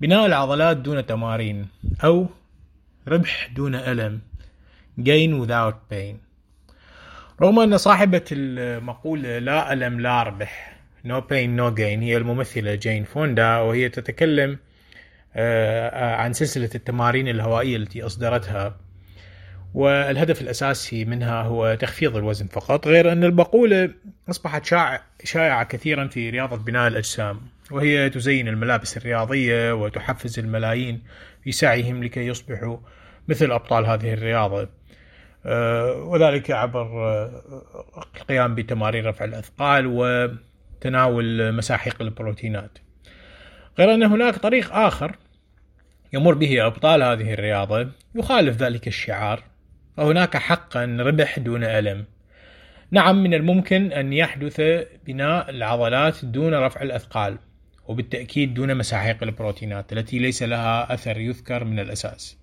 بناء العضلات دون تمارين أو ربح دون ألم gain without pain. رغم أن صاحبة المقولة لا ألم لا ربح no pain no gain هي الممثلة جين فوندا وهي تتكلم آه، عن سلسلة التمارين الهوائية التي أصدرتها والهدف الأساسي منها هو تخفيض الوزن فقط غير أن المقولة أصبحت شائعة كثيرا في رياضة بناء الأجسام وهي تزين الملابس الرياضية وتحفز الملايين في سعيهم لكي يصبحوا مثل أبطال هذه الرياضة. آه، وذلك عبر آه، القيام بتمارين رفع الأثقال وتناول مساحيق البروتينات. غير أن هناك طريق آخر يمر به أبطال هذه الرياضة يخالف ذلك الشعار فهناك حقا ربح دون ألم. نعم من الممكن أن يحدث بناء العضلات دون رفع الأثقال وبالتأكيد دون مساحيق البروتينات التي ليس لها أثر يذكر من الأساس.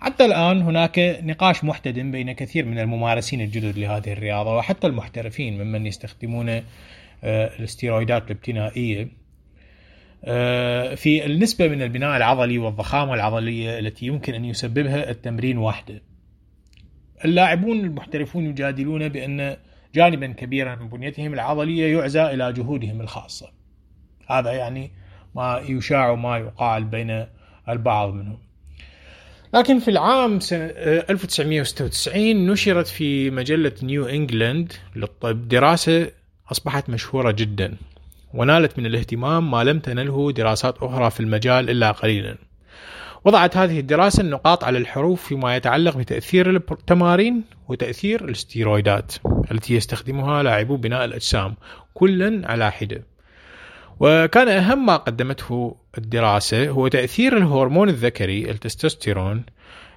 حتى الآن هناك نقاش محتدم بين كثير من الممارسين الجدد لهذه الرياضة وحتى المحترفين ممن يستخدمون آه، الاستيرويدات الابتنائية. آه، في النسبة من البناء العضلي والضخامة العضلية التي يمكن أن يسببها التمرين وحده اللاعبون المحترفون يجادلون بأن جانبا كبيرا من بنيتهم العضلية يعزى إلى جهودهم الخاصة. هذا يعني ما يشاع وما يقال بين البعض منهم. لكن في العام 1996 نشرت في مجلة نيو إنجلاند للطب دراسة أصبحت مشهورة جدا ونالت من الاهتمام ما لم تنله دراسات أخرى في المجال إلا قليلا. وضعت هذه الدراسة النقاط على الحروف فيما يتعلق بتأثير التمارين وتأثير الاستيرويدات التي يستخدمها لاعبو بناء الأجسام كلا على حدة. وكان أهم ما قدمته الدراسة هو تأثير الهرمون الذكري التستوستيرون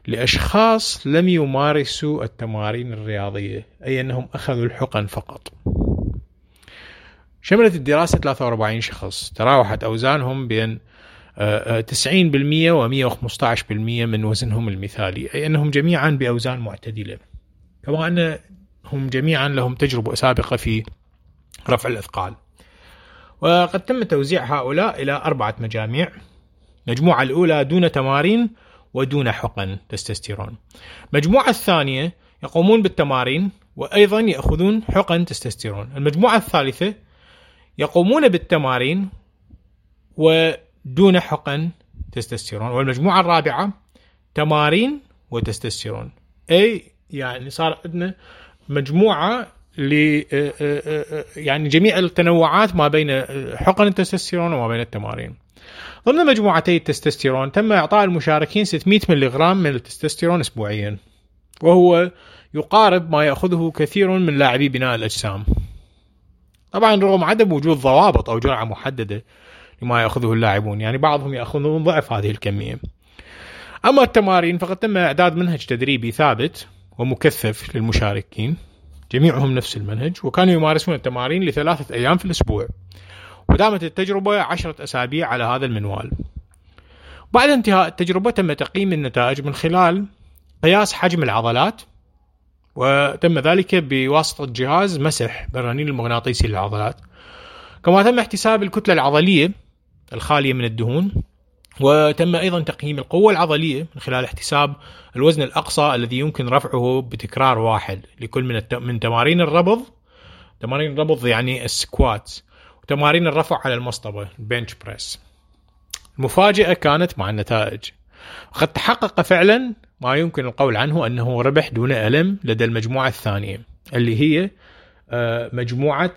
لأشخاص لم يمارسوا التمارين الرياضية أي أنهم أخذوا الحقن فقط. شملت الدراسة 43 شخص تراوحت أوزانهم بين 90% و 115% من وزنهم المثالي أي أنهم جميعا بأوزان معتدلة. كما أنهم جميعا لهم تجربة سابقة في رفع الأثقال. وقد تم توزيع هؤلاء إلى أربعة مجاميع. المجموعة الأولى دون تمارين ودون حقن تستوستيرون المجموعة الثانية يقومون بالتمارين وأيضا يأخذون حقن تستوستيرون المجموعة الثالثة يقومون بالتمارين ودون حقن تستوستيرون والمجموعة الرابعة تمارين وتستوستيرون أي يعني صار عندنا مجموعة ل آه، آه، آه، يعني جميع التنوعات ما بين حقن التستوستيرون وما بين التمارين. ضمن مجموعتي التستوستيرون تم إعطاء المشاركين 600 ملغ من التستوستيرون اسبوعيا. وهو يقارب ما يأخذه كثير من لاعبي بناء الأجسام. طبعا رغم عدم وجود ضوابط أو جرعة محددة لما يأخذه اللاعبون، يعني بعضهم يأخذون ضعف هذه الكمية. أما التمارين فقد تم إعداد منهج تدريبي ثابت ومكثف للمشاركين. جميعهم نفس المنهج وكانوا يمارسون التمارين لثلاثة أيام في الأسبوع. ودامت التجربة عشرة أسابيع على هذا المنوال. بعد انتهاء التجربة تم تقييم النتائج من خلال قياس حجم العضلات وتم ذلك بواسطة جهاز مسح بالرنين المغناطيسي للعضلات. كما تم احتساب الكتلة العضلية الخالية من الدهون وتم أيضا تقييم القوة العضلية من خلال احتساب الوزن الأقصى الذي يمكن رفعه بتكرار واحد لكل من الت... من تمارين الربض. تمارين الربض يعني ال squat وتمارين الرفع على المصطبة ال bench press المفاجأة كانت مع النتائج. قد تحقق فعلا ما يمكن القول عنه أنه ربح دون ألم لدى المجموعة الثانية اللي هي آه، مجموعة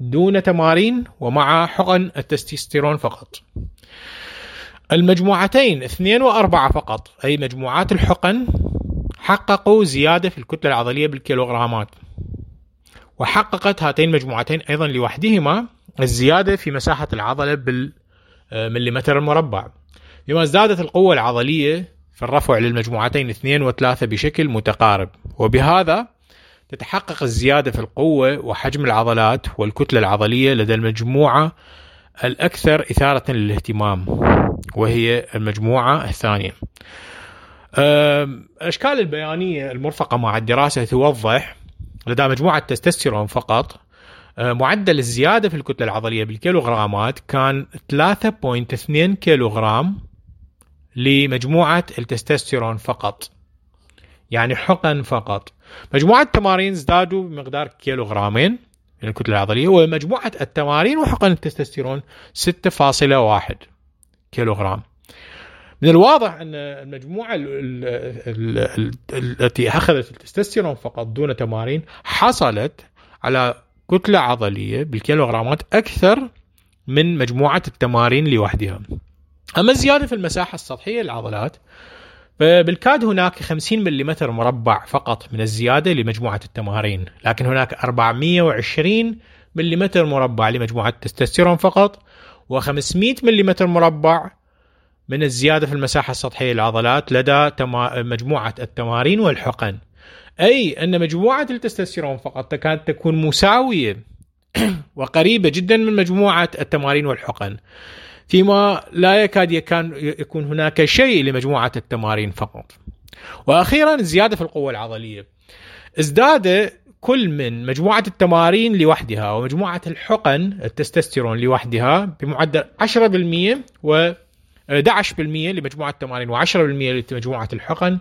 دون تمارين ومع حقن التستوستيرون فقط. المجموعتين اثنين وأربعة فقط. أي مجموعات الحقن حققوا زيادة في الكتلة العضلية بالكيلوغرامات. وحققت هاتين المجموعتين أيضا لوحدهما الزيادة في مساحة العضلة بالمليمتر المربع. بما ازدادت القوة العضلية في الرفع للمجموعتين اثنين وثلاثة بشكل متقارب. وبهذا تتحقق الزيادة في القوة وحجم العضلات والكتلة العضلية لدى المجموعة الأكثر إثارة للاهتمام وهي المجموعة الثانية. الأشكال البيانية المرفقة مع الدراسة توضح لدى مجموعة تستوستيرون فقط معدل الزيادة في الكتلة العضلية بالكيلوغرامات كان 3.2 كيلوغرام لمجموعة التستوستيرون فقط يعني حقن فقط. مجموعة التمارين ازدادوا بمقدار كيلوغرامين من الكتلة العضلية ومجموعة التمارين وحقن التستوستيرون 6.1 كيلوغرام من الواضح أن المجموعة التي أخذت التستوستيرون فقط دون تمارين حصلت على كتلة عضلية بالكيلوغرامات أكثر من مجموعة التمارين لوحدها. أما الزيادة في المساحة السطحية للعضلات فبالكاد هناك 50 ملم مربع فقط من الزيادة لمجموعة التمارين، لكن هناك 420 ملم مربع لمجموعة التستوستيرون فقط و500 ملم مربع من الزيادة في المساحة السطحية للعضلات لدى مجموعة التمارين والحقن. أي أن مجموعة التستوستيرون فقط تكاد تكون مساوية وقريبة جدا من مجموعة التمارين والحقن. فيما لا يكاد يكون هناك شيء لمجموعة التمارين فقط. وأخيرا الزيادة في القوة العضلية. ازداد كل من مجموعة التمارين لوحدها ومجموعة الحقن التستوستيرون لوحدها بمعدل 10% و 11% لمجموعة التمارين و10% لمجموعة الحقن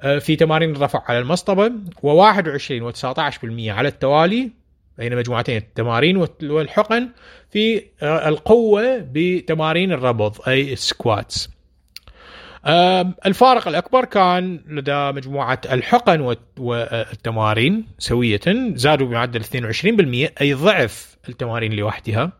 آه، في تمارين الرفع على المصطبة و21 و19% على التوالي بين مجموعتين التمارين والحقن في آه، القوة بتمارين الربض أي السكواتس. الفارق الأكبر كان لدى مجموعة الحقن والتمارين سوية زادوا بمعدل 22% أي ضعف التمارين لوحدها.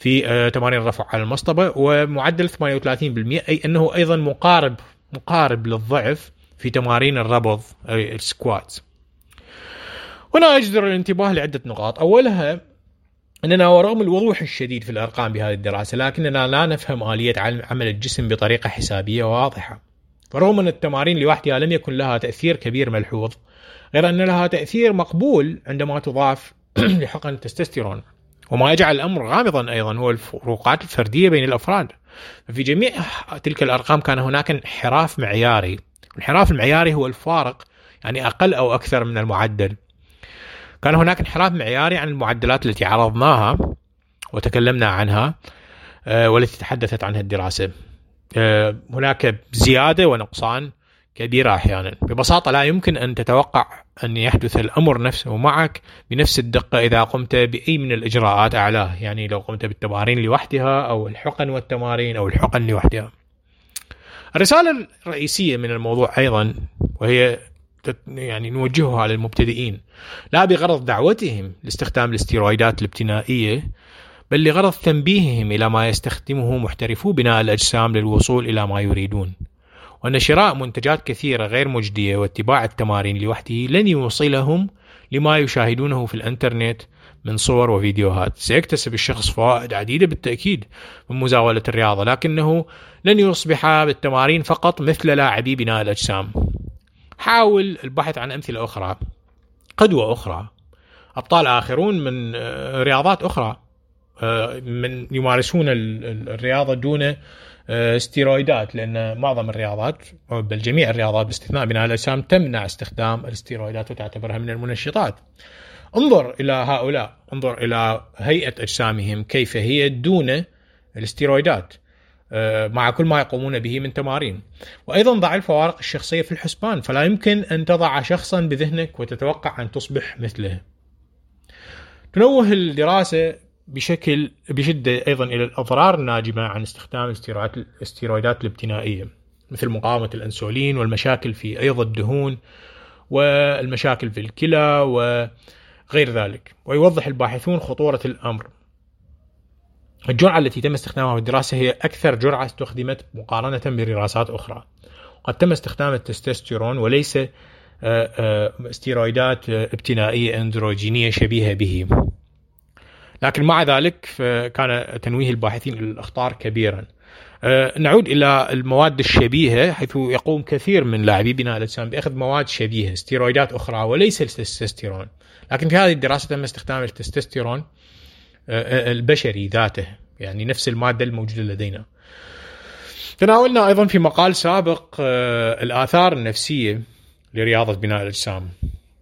في آه، تمارين الرفع على المصطبة ومعدل 38% أي أنه أيضا مقارب مقارب للضعف في تمارين الربض أي السكوات هنا يجدر الانتباه لعدة نقاط. أولها أننا ورغم الوضوح الشديد في الأرقام بهذه الدراسة لكننا لا نفهم آلية عمل الجسم بطريقة حسابية واضحة. فرغم أن التمارين لوحدها لم يكن لها تأثير كبير ملحوظ غير أن لها تأثير مقبول عندما تضاف لحقن التستوستيرون. وما يجعل الأمر غامضا أيضا هو الفروقات الفردية بين الأفراد. في جميع تلك الأرقام كان هناك انحراف معياري. الانحراف المعياري هو الفارق يعني أقل أو أكثر من المعدل. كان هناك انحراف معياري عن المعدلات التي عرضناها وتكلمنا عنها آه، والتي تحدثت عنها الدراسة. آه، هناك زيادة ونقصان كبيرة أحيانا. ببساطة لا يمكن أن تتوقع أن يحدث الأمر نفسه معك بنفس الدقة إذا قمت بأي من الإجراءات أعلاه. يعني لو قمت بالتمارين لوحدها أو الحقن والتمارين أو الحقن لوحدها. الرسالة الرئيسية من الموضوع أيضا وهي يعني نوجهها للمبتدئين لا بغرض دعوتهم لاستخدام الاستيرويدات الابتنائية بل لغرض تنبيههم إلى ما يستخدمه محترفو بناء الأجسام للوصول إلى ما يريدون. وأن شراء منتجات كثيرة غير مجدية واتباع التمارين لوحده لن يوصلهم لما يشاهدونه في الإنترنت من صور وفيديوهات. سيكتسب الشخص فوائد عديدة بالتأكيد من مزاولة الرياضة لكنه لن يصبح بالتمارين فقط مثل لاعبي بناء الأجسام. حاول البحث عن أمثلة أخرى قدوة أخرى أبطال آخرون من آه، رياضات أخرى آه، من يمارسون الرياضة دون آه، ستيرويدات لأن معظم الرياضات بل جميع الرياضات باستثناء بناء الأجسام تمنع استخدام الاستيرويدات وتعتبرها من المنشطات. انظر إلى هؤلاء، انظر إلى هيئة أجسامهم كيف هي دون الاستيرويدات. آه، مع كل ما يقومون به من تمارين. وأيضا ضع الفوارق الشخصية في الحسبان فلا يمكن أن تضع شخصا بذهنك وتتوقع أن تصبح مثله. تنوه الدراسة بشكل بشدة أيضا إلى الأضرار الناجمة عن استخدام الاستيرويدات الابتنائية مثل مقاومة الأنسولين والمشاكل في أيض الدهون والمشاكل في الكلى وغير ذلك. ويوضح الباحثون خطورة الأمر. الجرعة التي تم استخدامها في الدراسة هي أكثر جرعة استخدمت مقارنة بدراسات أخرى قد تم استخدام التستوستيرون وليس آه، آه، استيرويدات ابتنائية أندروجينية شبيهة به لكن مع ذلك كان تنويه الباحثين إلى الأخطار كبيرا. نعود إلى المواد الشبيهة حيث يقوم كثير من لاعبي بناء الأجسام بأخذ مواد شبيهة ستيرويدات أخرى وليس التستوستيرون. لكن في هذه الدراسة تم استخدام التستوستيرون البشري ذاته يعني نفس المادة الموجودة لدينا. تناولنا أيضا في مقال سابق الآثار النفسية لرياضة بناء الأجسام.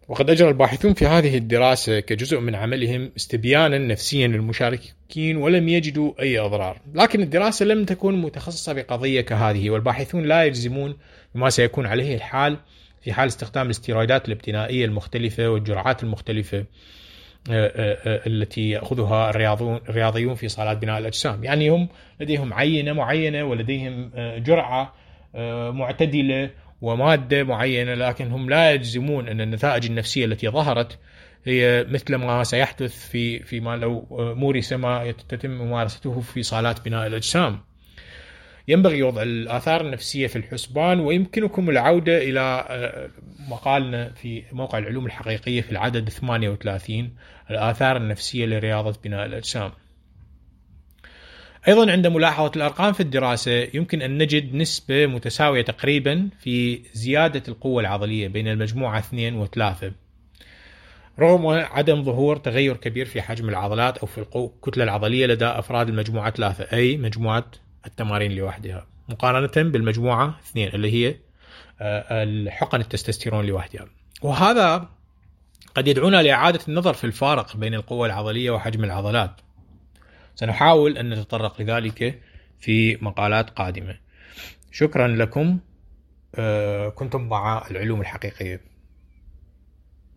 وقد أجرى الباحثون في هذه الدراسة كجزء من عملهم استبيانا نفسيا للمشاركين ولم يجدوا أي أضرار لكن الدراسة لم تكن متخصصة بقضية كهذه والباحثون لا يجزمون بما سيكون عليه الحال في حال استخدام الاستيرويدات الابتنائية المختلفة والجرعات المختلفة التي يأخذها الرياضيون في صالات بناء الأجسام، يعني هم لديهم عينة معينة ولديهم جرعة معتدلة ومادة معينة لكن هم لا يجزمون أن النتائج النفسية التي ظهرت هي مثل ما سيحدث في فيما لو مورس ما يتم ممارسته في صالات بناء الأجسام. ينبغي وضع الآثار النفسية في الحسبان ويمكنكم العودة إلى آه، مقالنا في موقع العلوم الحقيقية في العدد 38 الآثار النفسية لرياضة بناء الأجسام. أيضا عند ملاحظة الأرقام في الدراسة يمكن أن نجد نسبة متساوية تقريبا في زيادة القوة العضلية بين المجموعة 2 و3 رغم عدم ظهور تغير كبير في حجم العضلات أو في الكتلة العضلية لدى أفراد المجموعة 3 أي مجموعة التمارين لوحدها. مقارنة بالمجموعة اثنين اللي هي آه، الحقن التستوستيرون لوحدها. وهذا قد يدعونا لإعادة النظر في الفارق بين القوة العضلية وحجم العضلات. سنحاول أن نتطرق لذلك في مقالات قادمة. شكرا لكم. آه، كنتم مع العلوم الحقيقية.